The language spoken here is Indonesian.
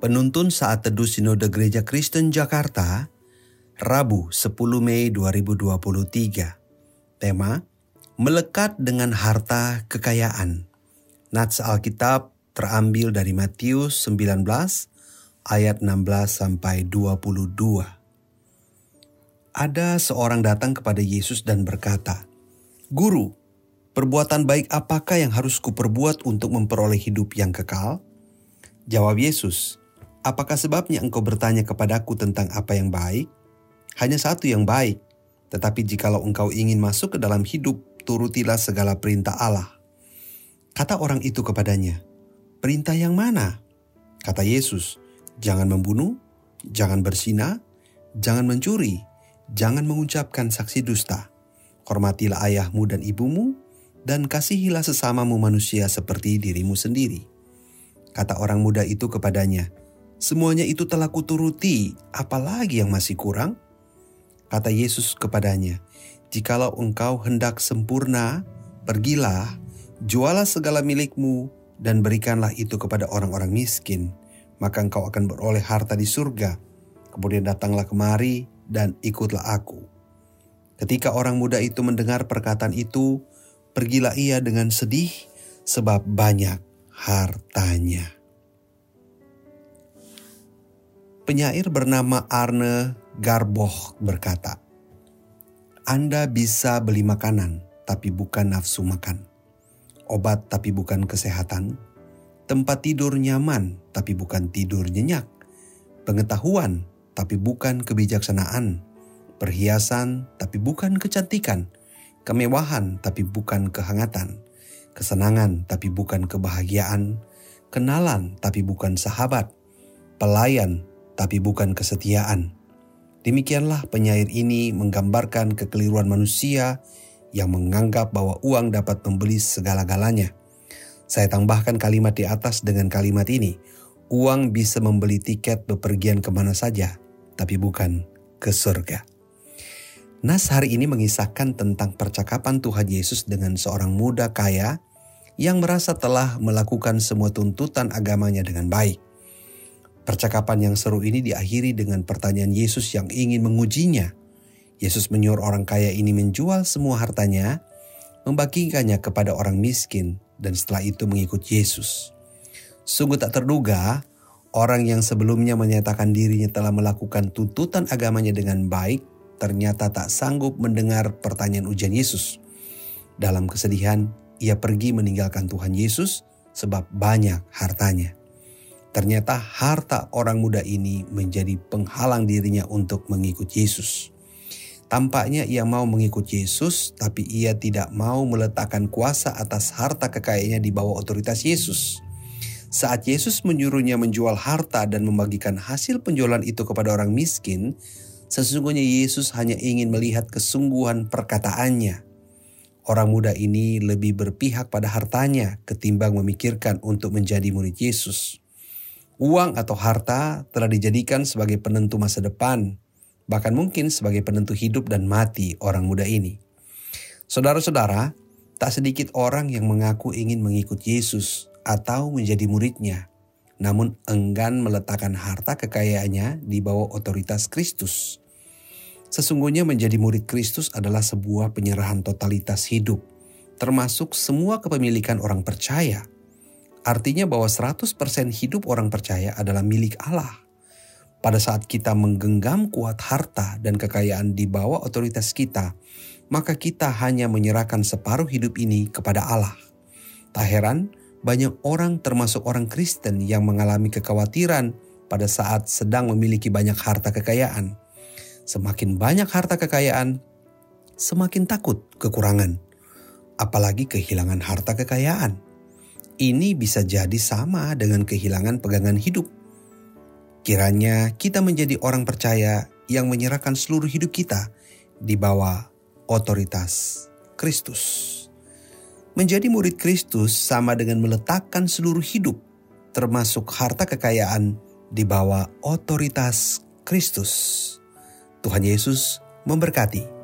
Penuntun saat teduh Sinode Gereja Kristen Jakarta, Rabu 10 Mei 2023. Tema, Melekat dengan Harta Kekayaan. Nats Alkitab terambil dari Matius 19 ayat 16 sampai 22. Ada seorang datang kepada Yesus dan berkata, "Guru, perbuatan baik apakah yang harus kuperbuat untuk memperoleh hidup yang kekal?" Jawab Yesus, Apakah sebabnya engkau bertanya kepadaku tentang apa yang baik? Hanya satu yang baik. Tetapi jikalau engkau ingin masuk ke dalam hidup, turutilah segala perintah Allah. Kata orang itu kepadanya, Perintah yang mana? Kata Yesus, Jangan membunuh, jangan bersina, jangan mencuri, jangan mengucapkan saksi dusta. Hormatilah ayahmu dan ibumu, dan kasihilah sesamamu manusia seperti dirimu sendiri. Kata orang muda itu kepadanya, Semuanya itu telah kuturuti, apalagi yang masih kurang? Kata Yesus kepadanya, Jikalau engkau hendak sempurna, pergilah, jualah segala milikmu, dan berikanlah itu kepada orang-orang miskin, maka engkau akan beroleh harta di surga. Kemudian datanglah kemari dan ikutlah aku. Ketika orang muda itu mendengar perkataan itu, pergilah ia dengan sedih sebab banyak hartanya. Penyair bernama Arne Garboh berkata, Anda bisa beli makanan, tapi bukan nafsu makan. Obat tapi bukan kesehatan. Tempat tidur nyaman, tapi bukan tidur nyenyak. Pengetahuan, tapi bukan kebijaksanaan. Perhiasan, tapi bukan kecantikan. Kemewahan, tapi bukan kehangatan. Kesenangan, tapi bukan kebahagiaan. Kenalan, tapi bukan sahabat. Pelayan, tapi bukan kesetiaan. Demikianlah penyair ini menggambarkan kekeliruan manusia yang menganggap bahwa uang dapat membeli segala-galanya. Saya tambahkan kalimat di atas dengan kalimat ini. Uang bisa membeli tiket bepergian ke mana saja, tapi bukan ke surga. Nas hari ini mengisahkan tentang percakapan Tuhan Yesus dengan seorang muda kaya yang merasa telah melakukan semua tuntutan agamanya dengan baik. Percakapan yang seru ini diakhiri dengan pertanyaan Yesus yang ingin mengujinya. Yesus menyuruh orang kaya ini menjual semua hartanya, membagikannya kepada orang miskin, dan setelah itu mengikut Yesus. Sungguh tak terduga, orang yang sebelumnya menyatakan dirinya telah melakukan tuntutan agamanya dengan baik, ternyata tak sanggup mendengar pertanyaan ujian Yesus. Dalam kesedihan, ia pergi meninggalkan Tuhan Yesus sebab banyak hartanya. Ternyata harta orang muda ini menjadi penghalang dirinya untuk mengikut Yesus. Tampaknya ia mau mengikut Yesus, tapi ia tidak mau meletakkan kuasa atas harta kekayaannya di bawah otoritas Yesus. Saat Yesus menyuruhnya menjual harta dan membagikan hasil penjualan itu kepada orang miskin, sesungguhnya Yesus hanya ingin melihat kesungguhan perkataannya. Orang muda ini lebih berpihak pada hartanya ketimbang memikirkan untuk menjadi murid Yesus. Uang atau harta telah dijadikan sebagai penentu masa depan, bahkan mungkin sebagai penentu hidup dan mati orang muda ini. Saudara-saudara, tak sedikit orang yang mengaku ingin mengikut Yesus atau menjadi muridnya, namun enggan meletakkan harta kekayaannya di bawah otoritas Kristus. Sesungguhnya menjadi murid Kristus adalah sebuah penyerahan totalitas hidup, termasuk semua kepemilikan orang percaya – Artinya bahwa 100% hidup orang percaya adalah milik Allah. Pada saat kita menggenggam kuat harta dan kekayaan di bawah otoritas kita, maka kita hanya menyerahkan separuh hidup ini kepada Allah. Tak heran, banyak orang termasuk orang Kristen yang mengalami kekhawatiran pada saat sedang memiliki banyak harta kekayaan. Semakin banyak harta kekayaan, semakin takut kekurangan, apalagi kehilangan harta kekayaan. Ini bisa jadi sama dengan kehilangan pegangan hidup. Kiranya kita menjadi orang percaya yang menyerahkan seluruh hidup kita di bawah otoritas Kristus. Menjadi murid Kristus sama dengan meletakkan seluruh hidup, termasuk harta kekayaan, di bawah otoritas Kristus. Tuhan Yesus memberkati.